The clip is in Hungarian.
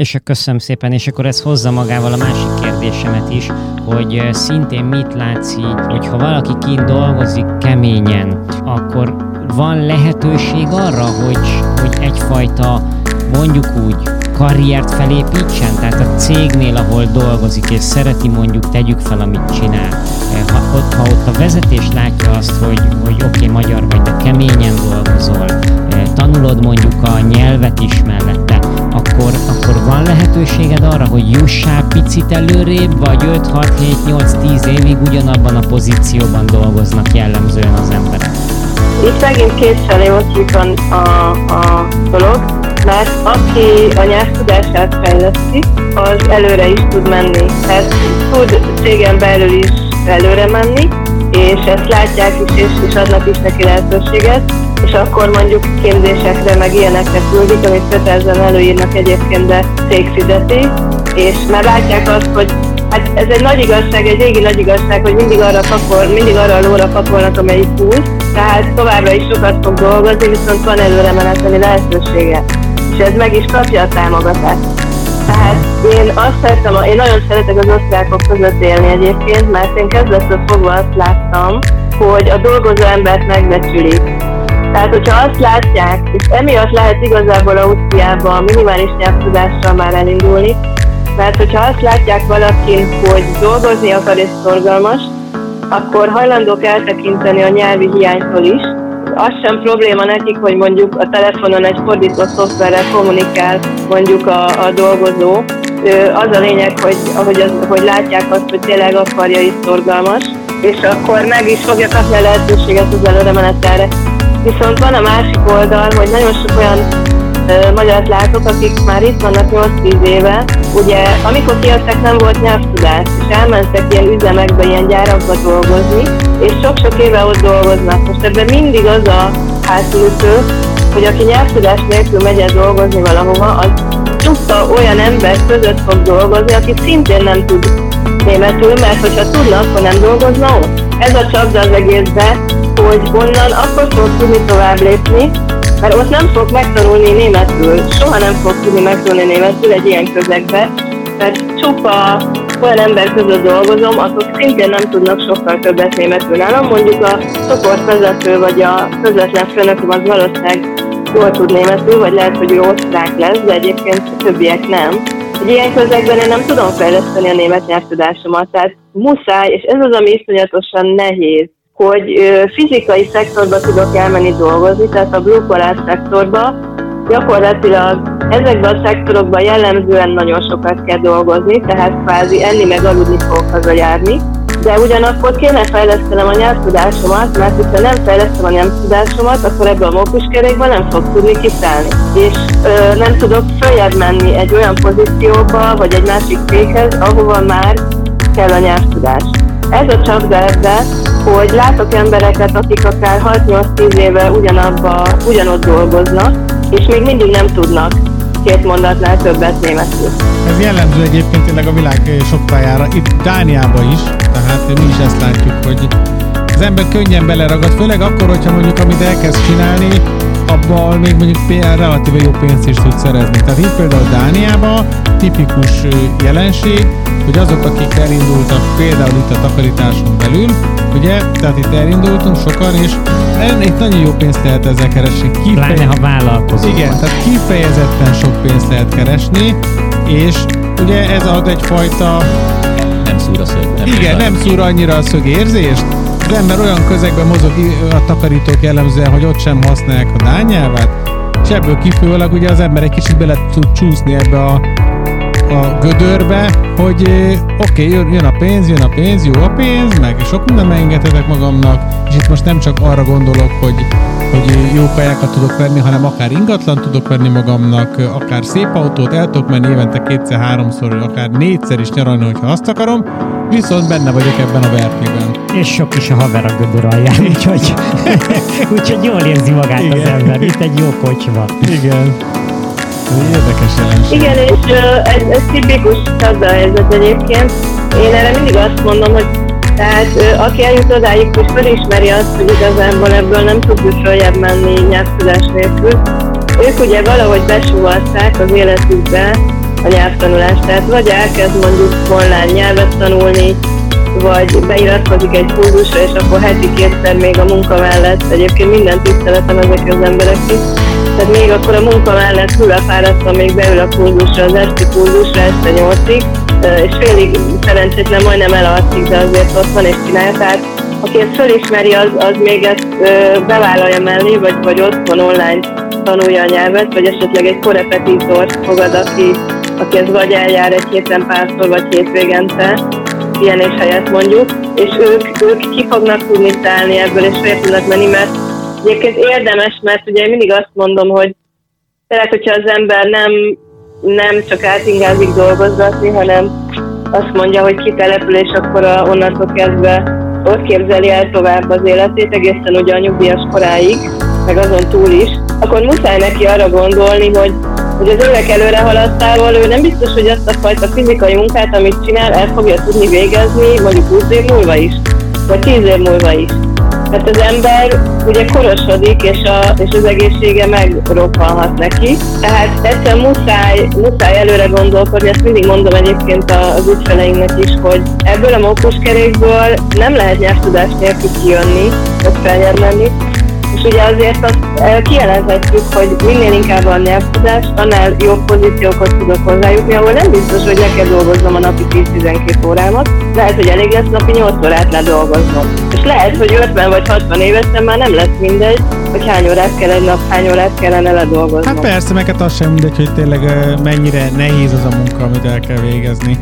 És köszönöm szépen, és akkor ez hozza magával a másik kérdésemet is, hogy szintén mit látsz így, hogyha valaki kint dolgozik keményen, akkor van lehetőség arra, hogy, hogy egyfajta mondjuk úgy karriert felépítsen, tehát a cégnél, ahol dolgozik, és szereti mondjuk, tegyük fel, amit csinál. Ha ott, ha ott a vezetés látja azt, hogy, hogy oké, okay, magyar vagy, de keményen dolgozol, tanulod mondjuk a nyelvet is mellette, akkor, akkor van lehetőséged arra, hogy jussál picit előrébb, vagy 5, 6, 7, 8, 10 évig ugyanabban a pozícióban dolgoznak jellemzően az emberek? Itt megint kétfelé a, a, a dolog, mert aki a nyelvtudását fejleszti, az előre is tud menni. Tehát tud cégen belül is előre menni, és ezt látják is, és, és adnak is neki lehetőséget, és akkor mondjuk képzésekre, meg ilyenekre küldik, amit kötelezően előírnak egyébként, de cég fizeti, és már látják azt, hogy hát ez egy nagy igazság, egy régi nagy igazság, hogy mindig arra papol, mindig arra a lóra papolnak, amelyik húz, tehát továbbra is sokat fog dolgozni, viszont van előre meneteli lehetősége. És ez meg is kapja a támogatást. Tehát én azt szeretem, én nagyon szeretek az osztrákok között élni egyébként, mert én kezdettől fogva azt láttam, hogy a dolgozó embert megbecsülik. Tehát, hogyha azt látják, és emiatt lehet igazából Ausztriában minimális nyelvtudással már elindulni, mert hogyha azt látják valakin, hogy dolgozni akar és szorgalmas, akkor hajlandók eltekinteni a nyelvi hiánytól is. Az sem probléma nekik, hogy mondjuk a telefonon egy fordító szoftverrel kommunikál mondjuk a, a dolgozó. Az a lényeg, hogy, hogy, az, hogy látják azt, hogy tényleg akarja és szorgalmas, és akkor meg is fogja kapni a lehetőséget az előre menetelre. Viszont van a másik oldal, hogy nagyon sok olyan ö, magyart látok, akik már itt vannak 8-10 éve. Ugye, amikor kijöttek, nem volt nyelvtudás, és elmentek ilyen üzemekbe, ilyen gyárakba dolgozni, és sok-sok éve ott dolgoznak. Most ebben mindig az a hátulütő, hogy aki nyelvtudás nélkül megy el dolgozni valahova, az csupa olyan ember között fog dolgozni, aki szintén nem tud németül, mert hogyha tudna, akkor nem dolgozna ott. Ez a csapda az egészben, hogy onnan akkor fog tudni tovább lépni, mert ott nem fog megtanulni németül, soha nem fog tudni megtanulni németül egy ilyen közegbe, mert csupa olyan ember között dolgozom, akik szintén nem tudnak sokkal többet németül nálam, mondjuk a csoportvezető vagy a közvetlen főnököm az valószínűleg jól tud németül, vagy lehet, hogy ő osztrák lesz, de egyébként a többiek nem. Egy ilyen közegben én nem tudom fejleszteni a német nyelvtudásomat, tehát muszáj, és ez az, ami iszonyatosan nehéz, hogy fizikai szektorba tudok elmenni dolgozni, tehát a blue collar szektorba, gyakorlatilag ezekben a szektorokban jellemzően nagyon sokat kell dolgozni, tehát kvázi enni meg aludni fogok hazajárni, de ugyanakkor kéne fejlesztenem a nyelvtudásomat, mert ha nem fejlesztem a nyelvtudásomat, akkor ebbe a mókuskerékbe nem fog tudni kiszállni. És ö, nem tudok följebb menni egy olyan pozícióba, vagy egy másik céghez, ahova már kell a nyelvtudás. Ez a csapda ebbe, hogy látok embereket, akik akár 6-8-10 éve ugyanabba, ugyanott dolgoznak, és még mindig nem tudnak két mondatnál többet németül. Ez jellemző egyébként tényleg a világ sok tájára, itt Dániában is, tehát mi is ezt látjuk, hogy az ember könnyen beleragad, főleg akkor, hogyha mondjuk amit elkezd csinálni, abban még mondjuk relatíve jó pénzt is tud szerezni. Tehát itt például Dániában tipikus jelenség, hogy azok, akik elindultak például itt a takarításon belül, ugye, tehát itt elindultunk sokan, és itt nagyon jó pénzt lehet ezzel keresni. Kifeje... Pláne, ha vállalkozó. Igen, tehát kifejezetten sok pénzt lehet keresni, és ugye ez ad egyfajta... Nem szúr a szög. Nem igen, nem szúr annyira a szög érzést, az ember olyan közegben mozog a takarítók jellemzően, hogy ott sem használják a dán nyelvet, és ebből kifolyólag ugye az ember egy kicsit bele tud csúszni ebbe a, a gödörbe, hogy oké, okay, jön, a pénz, jön a pénz, jó a pénz, meg sok minden megengedhetek magamnak, és itt most nem csak arra gondolok, hogy hogy jó kajákat tudok venni, hanem akár ingatlan tudok venni magamnak, akár szép autót, el tudok menni évente kétszer-háromszor, akár négyszer is nyaralni, hogyha azt akarom, viszont benne vagyok ebben a verkében. És sok is a haver a gödör alján, úgyhogy, úgyhogy jól érzi magát Igen. az ember, itt egy jó kocsma. Igen. Érdekes jelenség. Igen, és ez, ez tipikus helyzet egyébként. Én erre mindig azt mondom, hogy tehát aki eljut odáig, hogy felismeri azt, hogy igazából ebből nem tud följebb menni nyelvtudás nélkül, ők ugye valahogy besúvalták az életükbe a nyelvtanulást. Tehát vagy elkezd mondjuk online nyelvet tanulni, vagy beiratkozik egy kurzusra, és akkor heti kétszer még a munka mellett, egyébként minden tiszteletem ezek az emberek is, tehát még akkor a munka mellett fáradtam, még beül a kurzusra, az esti kurzusra este nyolcig, és félig szerencsétlen majdnem elalszik, de azért ott van és csinálja, tehát aki ezt felismeri, az, az még ezt bevállalja mellé, vagy, vagy otthon online tanulja a nyelvet, vagy esetleg egy korepetítort fogad, aki, aki ez vagy eljár egy héten párszor, vagy hétvégente, pihenés helyett mondjuk, és ők, ők ki fognak tudni szállni ebből, és fel tudnak menni, mert egyébként érdemes, mert ugye mindig azt mondom, hogy tényleg, hogyha az ember nem, nem csak átingázik dolgozgatni, hanem azt mondja, hogy kitelepül, és akkor a, onnantól kezdve ott képzeli el tovább az életét, egészen ugye a nyugdíjas koráig, meg azon túl is, akkor muszáj neki arra gondolni, hogy hogy az évek előre haladtával ő nem biztos, hogy azt a fajta fizikai munkát, amit csinál, el fogja tudni végezni mondjuk 20 év múlva is, vagy 10 év múlva is. Mert az ember ugye korosodik, és, a, és az egészsége megroppanhat neki. Tehát egyszer muszáj, muszáj előre gondolkodni, ezt mindig mondom egyébként az ügyfeleinknek is, hogy ebből a mókuskerékből nem lehet nyelvtudás nélkül kijönni, vagy feljebb és ugye azért azt kijelenthetjük, hogy minél inkább van nyelvtudás, annál jobb pozíciókat tudok hozzájutni, ahol nem biztos, hogy le kell dolgoznom a napi 10-12 órámat, lehet, hogy elég lesz napi 8 órát ledolgoznom. És lehet, hogy 50 vagy 60 évesen már nem lesz mindegy, hogy hány órát kell nap, hány órát kellene ledolgoznom. Hát persze, meg hát az sem mindegy, hogy tényleg mennyire nehéz az a munka, amit el kell végezni.